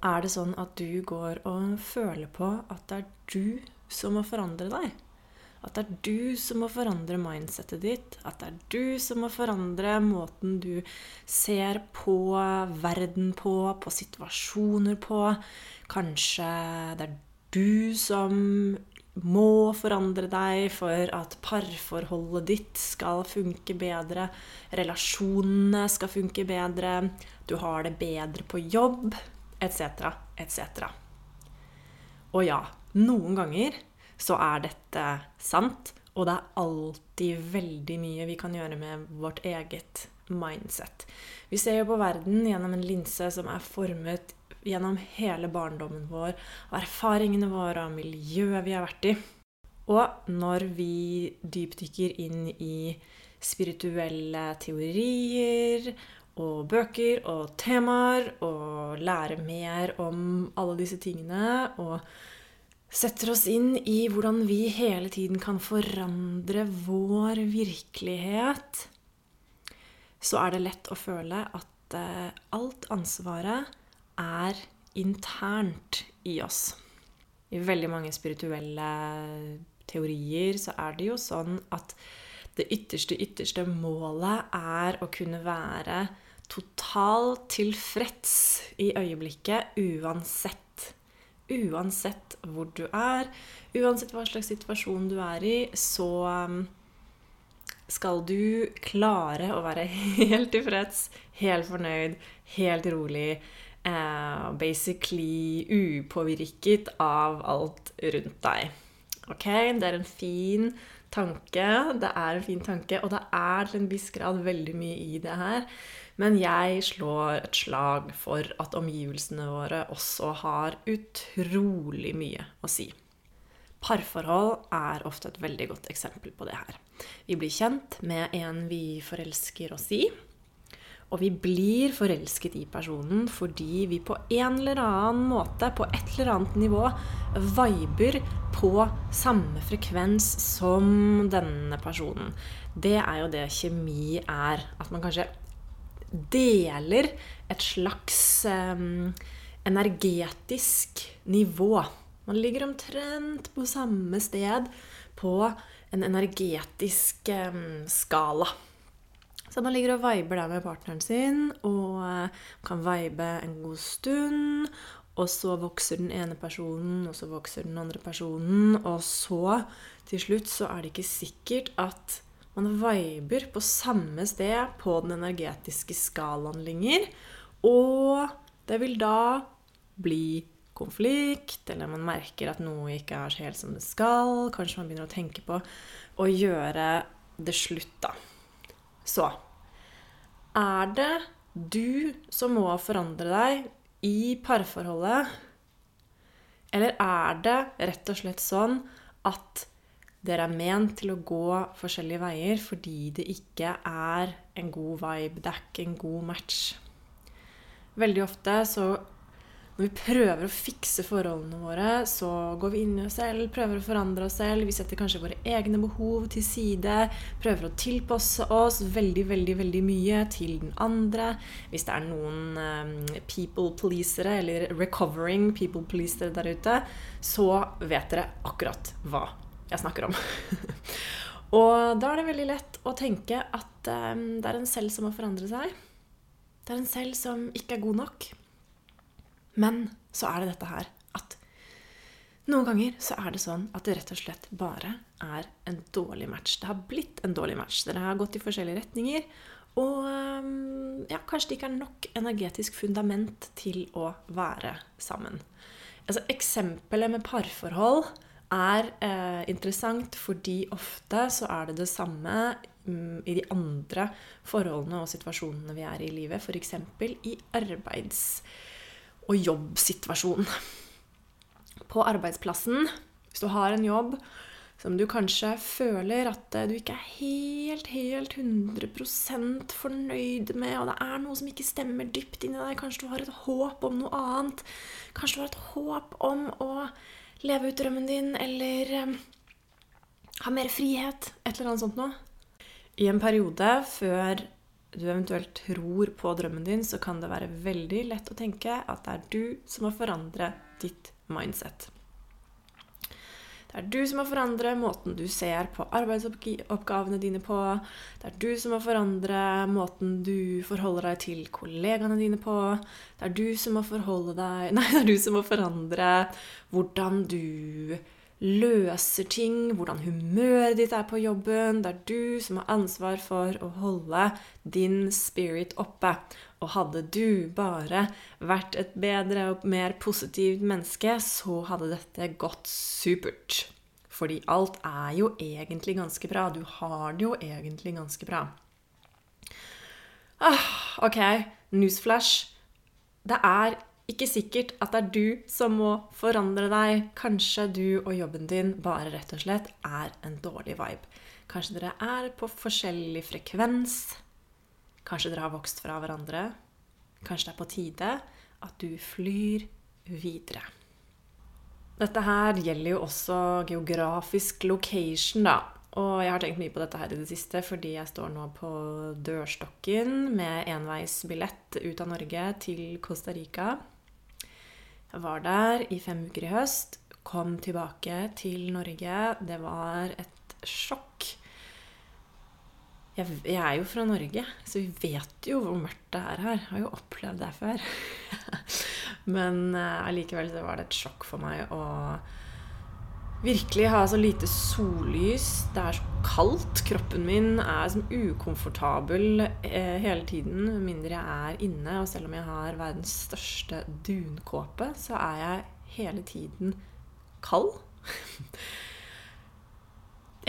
Er det sånn at du går og føler på at det er du som må forandre deg? At det er du som må forandre mindsettet ditt? At det er du som må forandre måten du ser på verden på, på situasjoner på? Kanskje det er du som må forandre deg for at parforholdet ditt skal funke bedre, relasjonene skal funke bedre, du har det bedre på jobb, etc., etc. Og ja, noen ganger så er dette sant, og det er alltid veldig mye vi kan gjøre med vårt eget mindset. Vi ser jo på verden gjennom en linse som er formet gjennom hele barndommen vår, og erfaringene våre, og miljøet vi har vært i. Og når vi dypdykker inn i spirituelle teorier og bøker og temaer og lære mer om alle disse tingene. Og setter oss inn i hvordan vi hele tiden kan forandre vår virkelighet, så er det lett å føle at eh, alt ansvaret er internt i oss. I veldig mange spirituelle teorier så er det jo sånn at det ytterste, ytterste målet er å kunne være totalt tilfreds i øyeblikket uansett. Uansett hvor du er, uansett hva slags situasjon du er i, så um, skal du klare å være helt tilfreds, helt fornøyd, helt rolig. Uh, basically upåvirket av alt rundt deg. Ok, Det er en fin tanke. Det er en fin tanke, og det er til en viss grad veldig mye i det her. Men jeg slår et slag for at omgivelsene våre også har utrolig mye å si. Parforhold er ofte et veldig godt eksempel på det her. Vi blir kjent med en vi forelsker oss i. Og vi blir forelsket i personen fordi vi på en eller annen måte, på et eller annet nivå, viber på samme frekvens som denne personen. Det er jo det kjemi er. At man kanskje deler et slags um, energetisk nivå. Man ligger omtrent på samme sted på en energetisk um, skala. Så man ligger og viber der med partneren sin og eh, kan vibe en god stund. Og så vokser den ene personen, og så vokser den andre personen. Og så, til slutt, så er det ikke sikkert at man viber på samme sted på den energetiske skalaen lenger. Og det vil da bli konflikt, eller man merker at noe ikke er så helt som det skal. Kanskje man begynner å tenke på å gjøre det slutt, da. Så er det du som må forandre deg i parforholdet? Eller er det rett og slett sånn at dere er ment til å gå forskjellige veier fordi det ikke er en god vibe, det er ikke en god match? Veldig ofte så når vi prøver å fikse forholdene våre, så går vi inn i oss selv, prøver å forandre oss selv. Vi setter kanskje våre egne behov til side. Prøver å tilpasse oss veldig, veldig, veldig mye til den andre. Hvis det er noen um, people pleasere, eller recovering people pleasere der ute, så vet dere akkurat hva jeg snakker om. Og da er det veldig lett å tenke at um, det er en selv som må forandre seg. Det er en selv som ikke er god nok. Men så er det dette her at noen ganger så er det sånn at det rett og slett bare er en dårlig match. Det har blitt en dårlig match. Dere har gått i forskjellige retninger. Og ehm, ja, kanskje det ikke er nok energetisk fundament til å være sammen. Altså, eksempelet med parforhold er eh, interessant fordi ofte så er det det samme mm, i de andre forholdene og situasjonene vi er i i livet. F.eks. i arbeids og jobbsituasjon. På arbeidsplassen, hvis du har en jobb som du kanskje føler at du ikke er helt, helt 100% fornøyd med, og det er noe som ikke stemmer dypt inni deg, kanskje du har et håp om noe annet, kanskje du har et håp om å leve ut drømmen din, eller um, ha mer frihet, et eller annet sånt noe. I en periode før du eventuelt tror på drømmen din, så kan det være veldig lett å tenke at det er du som må forandre ditt mindset. Det er du som må forandre måten du ser på arbeidsoppgavene dine på. Det er du som må forandre måten du forholder deg til kollegaene dine på. Det er du som må forholde deg Nei, det er du som må forandre hvordan du løser ting, hvordan humøret ditt er på jobben. Det er du som har ansvar for å holde din spirit oppe. Og hadde du bare vært et bedre og mer positivt menneske, så hadde dette gått supert. Fordi alt er jo egentlig ganske bra. Du har det jo egentlig ganske bra. Ah, ok, newsflash. Det er ikke sikkert at det er du som må forandre deg. Kanskje du og jobben din bare rett og slett er en dårlig vibe. Kanskje dere er på forskjellig frekvens. Kanskje dere har vokst fra hverandre. Kanskje det er på tide at du flyr videre. Dette her gjelder jo også geografisk location, da. Og jeg har tenkt mye på dette her i det siste fordi jeg står nå på dørstokken med enveisbillett ut av Norge til Costa Rica. Jeg var der i fem uker i høst. Kom tilbake til Norge. Det var et sjokk. Jeg, jeg, er jo fra Norge, så vi vet jo hvor mørkt det er her. Jeg har jo opplevd det før. Men uh, allikevel så var det et sjokk for meg å virkelig ha så lite sollys. Det er så kaldt. Kroppen min er som ukomfortabel eh, hele tiden, mindre jeg er inne. Og selv om jeg har verdens største dunkåpe, så er jeg hele tiden kald.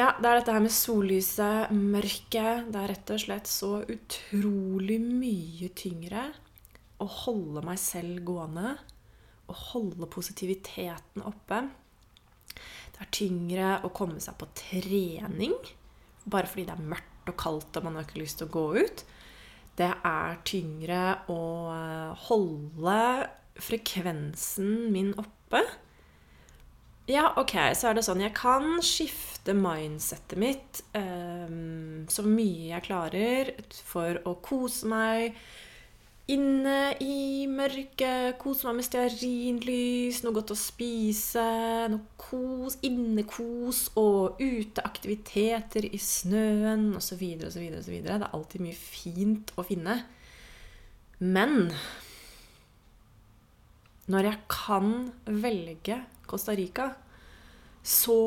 ja, det er dette her med sollyset, mørket. Det er rett og slett så utrolig mye tyngre å holde meg selv gående. Å holde positiviteten oppe det er tyngre å komme seg på trening bare fordi det er mørkt og kaldt og man har ikke lyst til å gå ut. Det er tyngre å eh, holde frekvensen min oppe. Ja, ok, så er det sånn Jeg kan skifte mindsettet mitt um, så mye jeg klarer for å kose meg, Inne i mørket, kose meg med stearinlys, noe godt å spise, noe kos, innekos og uteaktiviteter i snøen osv. osv. osv. Det er alltid mye fint å finne. Men når jeg kan velge Costa Rica, så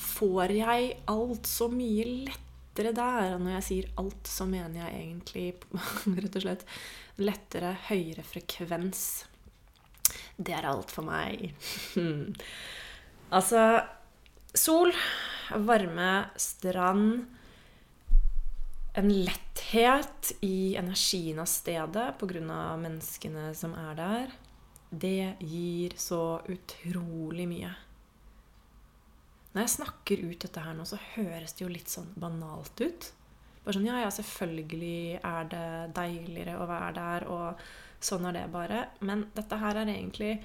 får jeg alt så mye lettere lettere der. Og når jeg sier alt, så mener jeg egentlig rett og slett lettere, høyere frekvens. Det er alt for meg. altså Sol, varme, strand. En letthet i energien av stedet pga. menneskene som er der. Det gir så utrolig mye. Når jeg snakker ut dette her nå, så høres det jo litt sånn banalt ut. Bare sånn Ja, ja, selvfølgelig er det deiligere å være der, og sånn er det bare. Men dette her er egentlig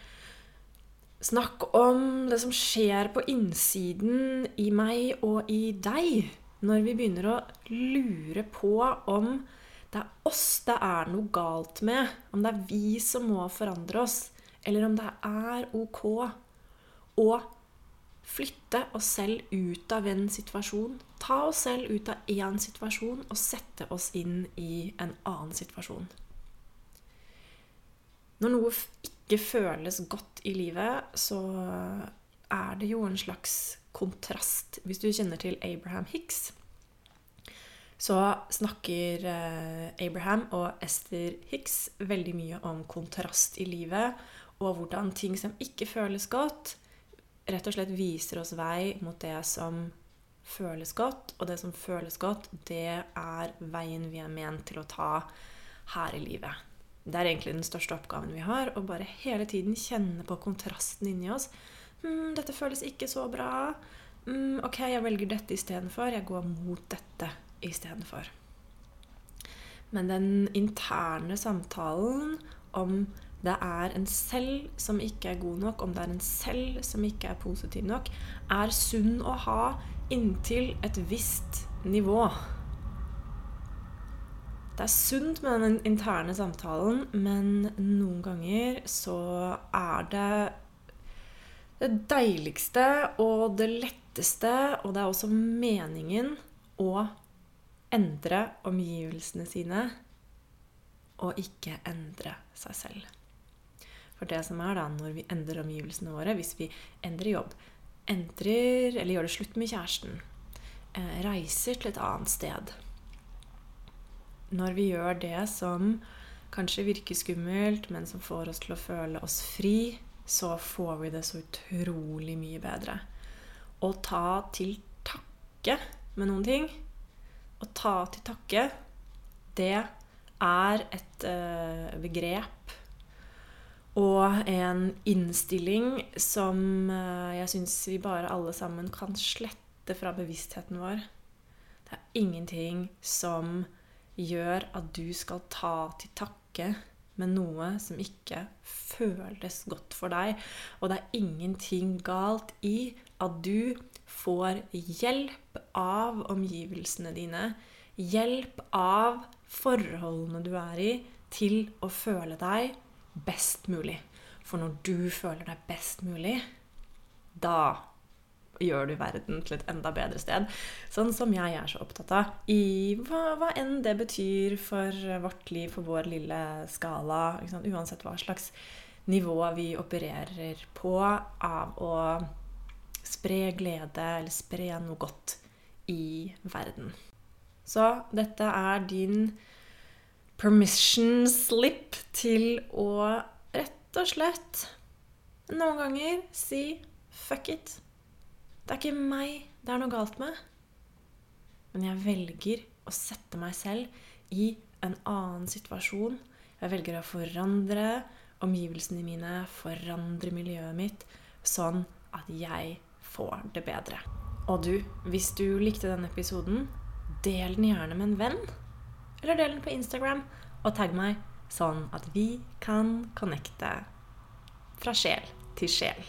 snakk om det som skjer på innsiden i meg og i deg. Når vi begynner å lure på om det er oss det er noe galt med, om det er vi som må forandre oss, eller om det er ok å flytte oss selv ut av en situasjon. Ta oss selv ut av én situasjon og sette oss inn i en annen situasjon. Når noe ikke føles godt i livet, så er det jo en slags kontrast. Hvis du kjenner til Abraham Hicks, så snakker eh, Abraham og Esther Hicks veldig mye om kontrast i livet, og hvordan ting som ikke føles godt, rett og slett viser oss vei mot det som føles godt. Og det som føles godt, det er veien vi er ment til å ta her i livet. Det er egentlig den største oppgaven vi har. Å bare hele tiden kjenne på kontrasten inni oss. Hm, 'Dette føles ikke så bra.' Hm, 'Ok, jeg velger dette istedenfor. Jeg går mot dette istedenfor.' Men den interne samtalen om det er en selv som ikke er god nok, om det er en selv som ikke er positiv nok, er sunn å ha inntil et visst nivå. Det er sunt med den interne samtalen, men noen ganger så er det det deiligste og det letteste, og det er også meningen, å endre omgivelsene sine og ikke endre seg selv. For det som er da, når vi endrer omgivelsene våre, hvis vi endrer jobb, endrer eller gjør det slutt med kjæresten, eh, reiser til et annet sted Når vi gjør det som kanskje virker skummelt, men som får oss til å føle oss fri, så får vi det så utrolig mye bedre. Å ta til takke med noen ting, å ta til takke, det er et uh, begrep og en innstilling som uh, jeg syns vi bare alle sammen kan slette fra bevisstheten vår. Det er ingenting som gjør at du skal ta til takke med noe som ikke føles godt for deg. Og det er ingenting galt i at du får hjelp av omgivelsene dine. Hjelp av forholdene du er i, til å føle deg best mulig. For når du føler deg best mulig, da gjør du verden til et enda bedre sted. Sånn som jeg er så opptatt av. I hva, hva enn det betyr for vårt liv, for vår lille skala. Uansett hva slags nivå vi opererer på av å spre glede eller spre noe godt i verden. Så dette er din permission slip til å rett og slett noen ganger si fuck it. Det er ikke meg det er noe galt med. Men jeg velger å sette meg selv i en annen situasjon. Jeg velger å forandre omgivelsene mine, forandre miljøet mitt, sånn at jeg får det bedre. Og du, hvis du likte denne episoden, del den gjerne med en venn. Eller del den på Instagram, og tagg meg, sånn at vi kan connecte fra sjel til sjel.